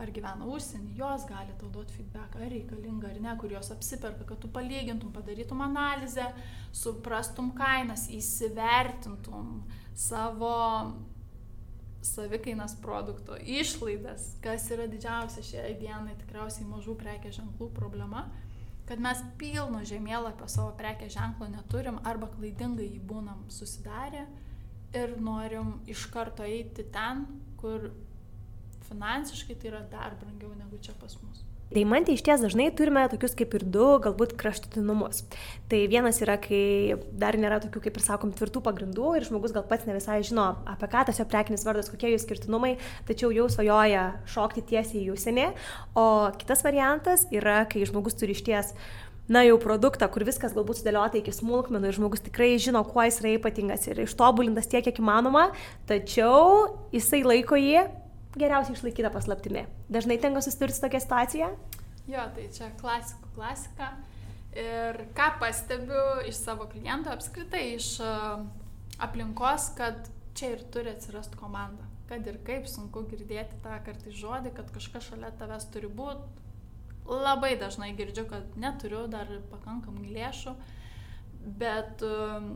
ar gyvena užsienį, jos gali tau duoti feedback, ar reikalinga ar ne, kur jos apsiperka, kad tu palygintum, padarytum analizę, suprastum kainas, įsivertintum savo savikainas produkto, išlaidas, kas yra didžiausia šiai dienai tikriausiai mažų prekės ženklų problema, kad mes pilno žemėlapio savo prekės ženklo neturim arba klaidingai jį būnam susidarę ir norim iš karto eiti ten, kur finansiškai tai yra dar brangiau negu čia pas mus. Deimantė iš ties dažnai turime tokius kaip ir du, galbūt kraštutinumus. Tai vienas yra, kai dar nėra tokių, kaip ir sakom, tvirtų pagrindų ir žmogus gal pats ne visai žino, apie ką tas jo prekinis vardas, kokie jų skirtinumai, tačiau jau svajoja šokti tiesiai į užsienį. O kitas variantas yra, kai žmogus turi iš ties na jau produktą, kur viskas galbūt sudėliota iki smulkmenų ir žmogus tikrai žino, kuo jis yra ypatingas ir ištobulintas tiek, kiek įmanoma, tačiau jisai laiko jį geriausiai išlaikytą paslaptimi. Dažnai tenka susidurti su tokia situacija? Jo, tai čia klasikų klasika. Ir ką pastebiu iš savo klientų, apskritai iš aplinkos, kad čia ir turi atsirasti komanda. Kad ir kaip sunku girdėti tą kartą žodį, kad kažkas šalia tavęs turi būti, labai dažnai girdžiu, kad neturiu dar pakankamai lėšų, bet um,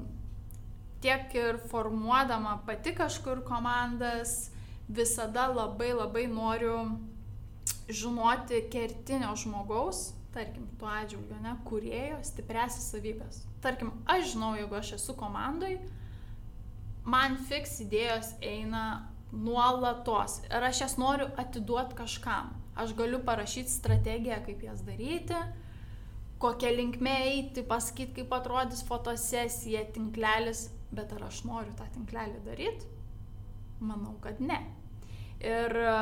tiek ir formuodama pati kažkur komandas, visada labai labai noriu žinoti kertinio žmogaus, tarkim, tuo atžvilgiu, ne, kurėjo stipresias savybės. Tarkim, aš žinau, jeigu aš esu komandai, man fiks idėjos eina nuolatos ir aš jas noriu atiduoti kažkam Aš galiu parašyti strategiją, kaip jas daryti, kokią linkmę eiti, pasakyti, kaip atrodys fotosesija, tinklelis, bet ar aš noriu tą tinklelį daryti? Manau, kad ne. Ir e,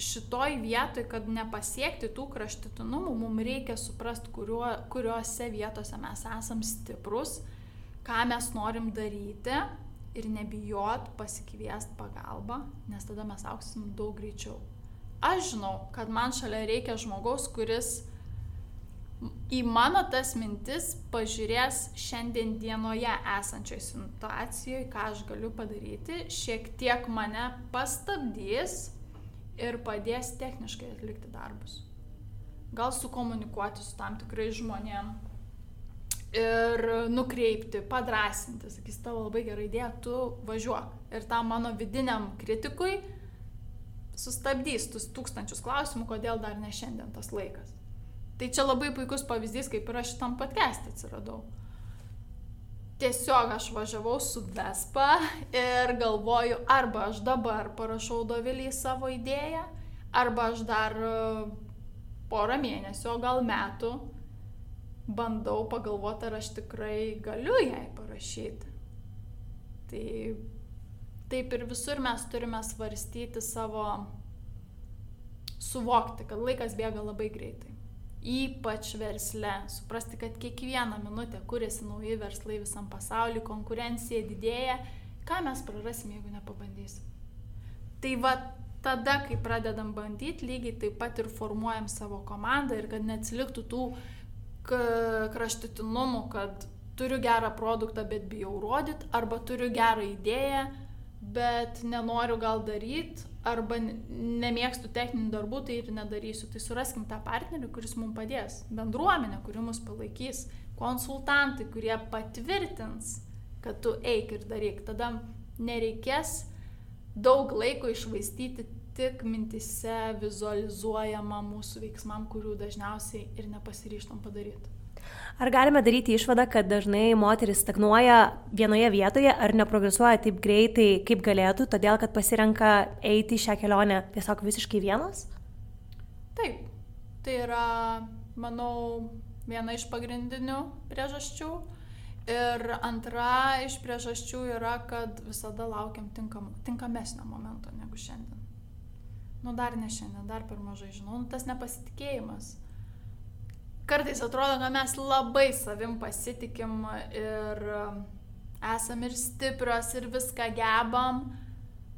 šitoj vietoj, kad nepasiekti tų kraštutinumų, mums reikia suprasti, kuriuo, kuriuose vietose mes esam stiprus, ką mes norim daryti ir nebijot pasikviest pagalbą, nes tada mes auksim daug greičiau aš žinau, kad man šalia reikia žmogaus, kuris į mano tas mintis pažiūrės šiandien dienoje esančioj situacijoje, ką aš galiu padaryti, šiek tiek mane pastabdys ir padės techniškai atlikti darbus. Gal sukomunikuoti su tam tikrai žmonėm ir nukreipti, padrasinti, sakys, tavo labai gerai idėja, tu važiuok. Ir tam mano vidiniam kritikui sustabdys tūkstančius klausimų, kodėl dar ne šiandien tas laikas. Tai čia labai puikus pavyzdys, kaip ir aš šitam podcast'e atsiradau. Tiesiog aš važiavau su Vespa ir galvoju, arba aš dabar parašau Dovilį savo idėją, arba aš dar e, porą mėnesių, o gal metų bandau pagalvoti, ar aš tikrai galiu jai parašyti. Tai taip ir visur mes turime svarstyti savo, suvokti, kad laikas bėga labai greitai. Ypač versle, suprasti, kad kiekvieną minutę kuriasi nauji verslai visam pasauliu, konkurencija didėja, ką mes prarasim, jeigu nepabandysim. Tai va tada, kai pradedam bandyti, lygiai taip pat ir formuojam savo komandą ir kad neatsiliktų tų kraštutinumų, kad turiu gerą produktą, bet bijau rodyti, arba turiu gerą idėją, bet nenoriu gal daryti, arba nemėgstu techninių darbų, tai ir nedarysiu. Tai suraskim tą partnerį, kuris mums padės, bendruomenę, kuri mus palaikys, konsultantai, kurie patvirtins, kad tu eik ir daryk. Tada nereikės daug laiko išvaistyti tik mintise vizualizuojama mūsų veiksmam, kurių dažniausiai ir nepasiryštam padaryti. Ar galime daryti išvadą, kad dažnai moteris stagnuoja vienoje vietoje ar neprogresuoja taip greitai, kaip galėtų, todėl kad pasirenka eiti šią kelionę tiesiog visiškai vienas? Taip, tai yra, manau, viena iš pagrindinių priežasčių. Ir antra iš priežasčių yra, kad visada laukiam tinkam, tinkamesnio momento negu šiandien. Nu, dar ne šiandien, dar per mažai žinau. Nu, tas nepasitikėjimas kartais atrodo, kad mes labai savim pasitikim ir um, esam ir stiprios ir viską gebam,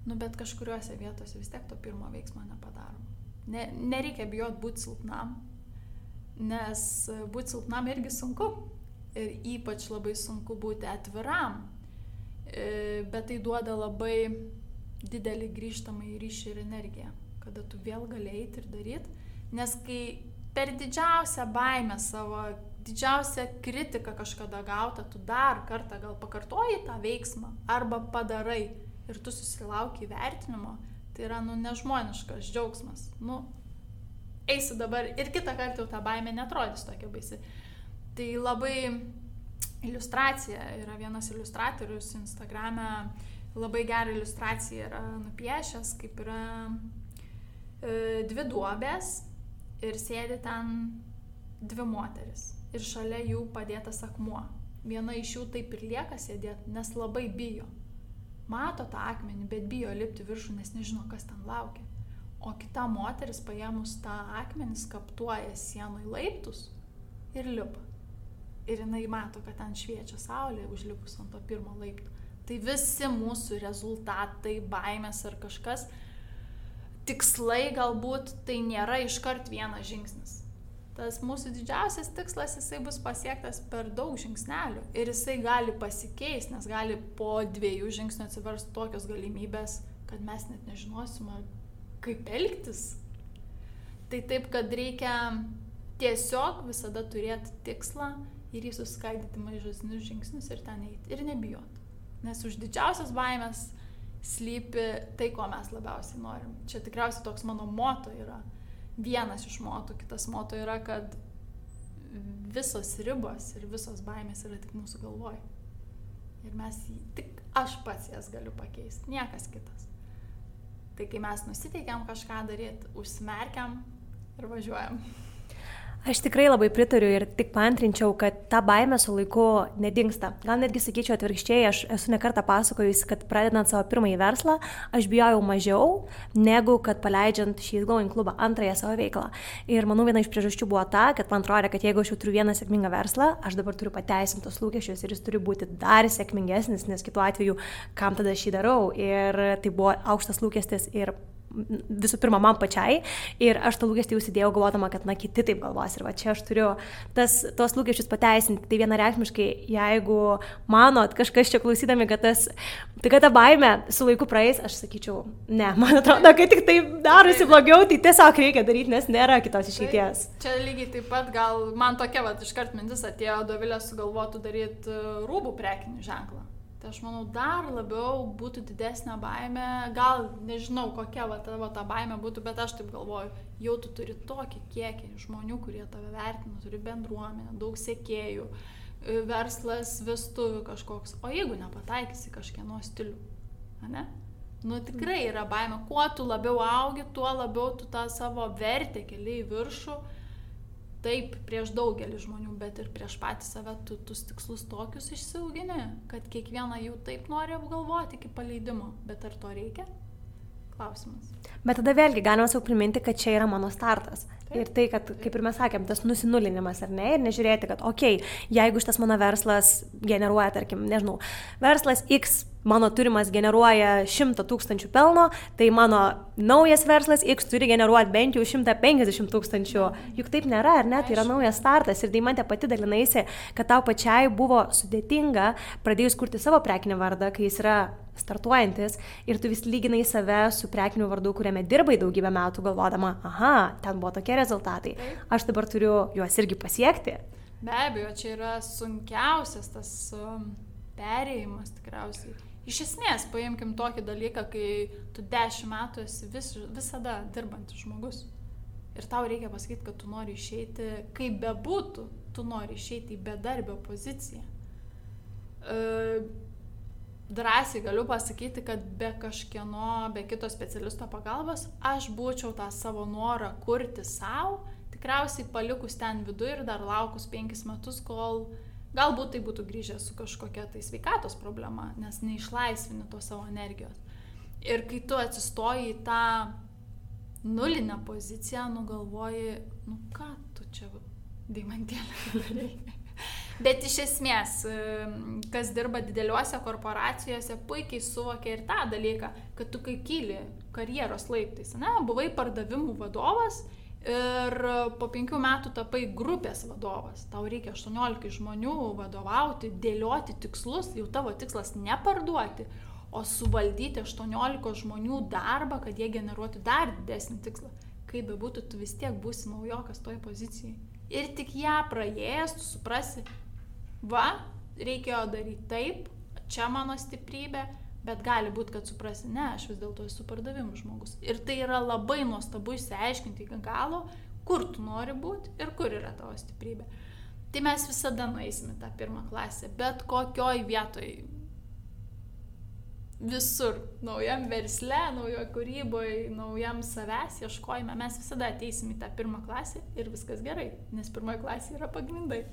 nu bet kažkuriuose vietose vis tiek to pirmo veiksmo nepadarom. Ne, nereikia bijot būti silpnam, nes būti silpnam irgi sunku. Ir ypač labai sunku būti atviram. E, bet tai duoda labai didelį grįžtamą į ryšį ir energiją, kada tu vėl gali eiti ir daryti. Nes kai per didžiausią baimę savo, didžiausią kritiką kažkada gautą, tu dar kartą gal pakartoji tą veiksmą arba padarai ir tu susilauki įvertinimo, tai yra, nu, nežmoniškas džiaugsmas. Nu, eisiu dabar ir kitą kartą jau ta baimė netrodys tokia baisi. Tai labai iliustracija yra vienas iliustratorius Instagrame, labai gerą iliustraciją yra nupiešęs, kaip yra e, dvi duobės ir sėdi ten dvi moteris ir šalia jų padėtas akmuo. Viena iš jų taip ir lieka sėdėti, nes labai bijo. Mato tą akmenį, bet bijo lipti viršų, nes nežino, kas ten laukia. O kita moteris paėmus tą akmenį skaptuoja sienui laiptus ir lipa. Ir jinai mato, kad ten šviečia saulė užlipus ant to pirmo laipto. Tai visi mūsų rezultatai, baimės ar kažkas tikslai galbūt tai nėra iškart vienas žingsnis. Tas mūsų didžiausias tikslas, jisai bus pasiektas per daug žingsnelių ir jisai gali pasikeisti, nes gali po dviejų žingsnių atsiversti tokios galimybės, kad mes net nežinosime, kaip elgtis. Tai taip, kad reikia tiesiog visada turėti tikslą ir jį suskaidyti mažesnius žingsnius ir ten eiti ir nebijoti. Nes už didžiausias baimės slypi tai, ko mes labiausiai norim. Čia tikriausiai toks mano moto yra. Vienas iš motų, kitas moto yra, kad visos ribos ir visos baimės yra tik mūsų galvoj. Ir mes, tik aš pats jas galiu pakeisti, niekas kitas. Tai kai mes nusiteikiam kažką daryti, užsimerkiam ir važiuojam. Aš tikrai labai pritariu ir tik pantrinčiau, kad ta baime su laiku nedingsta. Gal netgi sakyčiau atvirkščiai, aš esu nekartą pasakojusi, kad pradedant savo pirmąjį verslą, aš bijojau mažiau, negu kad paleidžiant šį Going klubą, antrąją savo veiklą. Ir manau, viena iš priežasčių buvo ta, kad man atrodė, kad jeigu aš jau turiu vieną sėkmingą verslą, aš dabar turiu pateisinti tos lūkesčius ir jis turi būti dar sėkmingesnis, nes kitu atveju, kam tada šį darau. Ir tai buvo aukštas lūkestis ir visų pirma man pačiai ir aš tą lūkestį užsidėjau galvodama, kad na kiti taip galvos ir va čia aš turiu tas, tos lūkesčius pateisinti. Tai vienareikšmiškai, jeigu manot kažkas čia klausydami, kad, tas, tai kad ta baime su laiku praeis, aš sakyčiau, ne, man atrodo, kad tik tai darosi blogiau, tai tiesiog reikia daryti, nes nėra kitos išeities. Tai, čia lygiai taip pat gal man tokia, va, iškart mintis atėjo, Dovilė sugalvotų daryti rūbų prekinį ženklą. Tai aš manau, dar labiau būtų didesnė baime, gal nežinau, kokia va, tavo ta baime būtų, bet aš taip galvoju, jau tu turi tokį kiekį žmonių, kurie tave vertina, turi bendruomenę, daug sėkėjų, e, verslas, vestuvių kažkoks, o jeigu nepataikysi kažkieno stilių, ne? Nu tikrai yra baime, kuo tu labiau augi, tuo labiau tu tą savo vertę keliai į viršų taip prieš daugelį žmonių, bet ir prieš patį save tu tus tikslus tokius išsiaugini, kad kiekvieną jų taip nori apgalvoti iki paleidimo. Bet ar to reikia? Klausimas. Bet tada vėlgi galima savo priminti, kad čia yra mano startas. Taip. Ir tai, kad, kaip ir mes sakėm, tas nusinulinimas, ar ne, ir nežiūrėti, kad, okei, okay, jeigu šitas mano verslas generuoja, tarkim, nežinau, verslas X mano turimas generuoja 100 tūkstančių pelno, tai mano naujas verslas X turi generuoti bent jau 150 tūkstančių. Juk taip nėra, ar ne? Tai yra naujas startas ir Daimantė pati dalinaisi, kad tau pačiai buvo sudėtinga pradėjus kurti savo prekinį vardą, kai jis yra startuojantis ir tu vis lyginai save su prekiniu vardu, kuriame dirbai daugybę metų, galvodama, aha, ten buvo tokie rezultatai, aš dabar turiu juos irgi pasiekti. Be abejo, čia yra sunkiausias tas um, perėjimas tikriausiai Iš esmės, paimkim tokį dalyką, kai tu dešimt metų esi vis, visada dirbantis žmogus. Ir tau reikia pasakyti, kad tu nori išeiti, kaip bebūtų, tu nori išeiti į bedarbio poziciją. E, drąsiai galiu pasakyti, kad be kažkieno, be kito specialisto pagalbos, aš būčiau tą savo norą kurti savo, tikriausiai palikus ten viduje ir dar laukus penkis metus, kol Galbūt tai būtų grįžęs su kažkokia tai sveikatos problema, nes neišlaisvini to savo energijos. Ir kai tu atsistoji į tą nulinę poziciją, nugalvoji, nu ką tu čia, daimantėlė, darai. Bet iš esmės, kas dirba dideliuose korporacijose, puikiai suvokia ir tą dalyką, kad tu kai kyli karjeros laiptais, ne, buvai pardavimų vadovas ir po penkių metų tapai grupės vadovas. Tau reikia 18 žmonių vadovauti, dėlioti tikslus, jau tavo tikslas ne parduoti, o suvaldyti 18 žmonių darbą, kad jie generuotų dar didesnį tikslą. Kaip bebūtų, tu vis tiek būsi naujokas toje pozicijoje. Ir tik ją praėjęs, tu suprasi, va, reikėjo daryti taip, čia mano stiprybė, Bet gali būti, kad suprasi, ne, aš vis dėlto esu pardavimų žmogus. Ir tai yra labai nuostabu išsiaiškinti iki galo, kur tu nori būti ir kur yra tavo stiprybė. Tai mes visada nueisime tą pirmą klasę, bet kokioj vietoj. Visur, naujam versle, naujoje kūryboje, naujam savęs ieškojime, mes visada ateisim į tą pirmą klasę ir viskas gerai, nes pirmoji klasė yra pagrindai.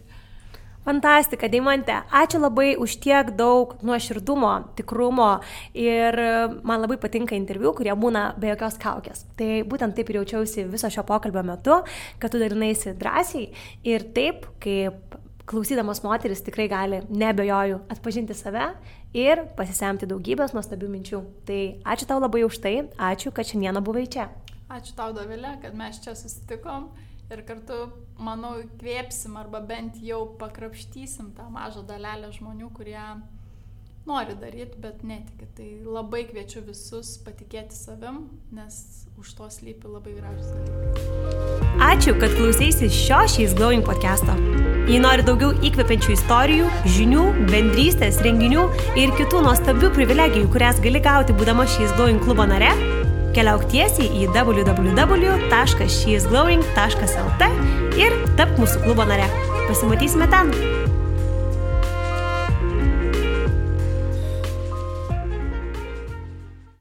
Fantastika, Deimante. Ačiū labai už tiek daug nuoširdumo, tikrumo ir man labai patinka interviu, kurie būna be jokios kaukės. Tai būtent taip ir jaučiausi viso šio pokalbio metu, kad tu dalinaisi drąsiai ir taip, kaip klausydamas moteris tikrai gali, nebejoju, atpažinti save ir pasisemti daugybės nuostabių minčių. Tai ačiū tau labai už tai, ačiū, kad šiandieną buvai čia. Ačiū tau, Davilė, kad mes čia susitikom ir kartu, manau, kvėpsim arba bent jau pakrapštysim tą mažą dalelę žmonių, kurie nori daryti, bet netiki. Tai labai kviečiu visus patikėti savim, nes už to slypi labai gražus dalykai. Ačiū, kad klausėsi šio šiais Glowing podcast'o. Jei nori daugiau įkvepiančių istorijų, žinių, bendrystės, renginių ir kitų nuostabių privilegijų, kurias gali gauti būdama šiais Glowing klubo nare, Keliauk tiesiai į www.sheisglowing.lt ir tap mūsų klubo nare. Pasimatysime ten.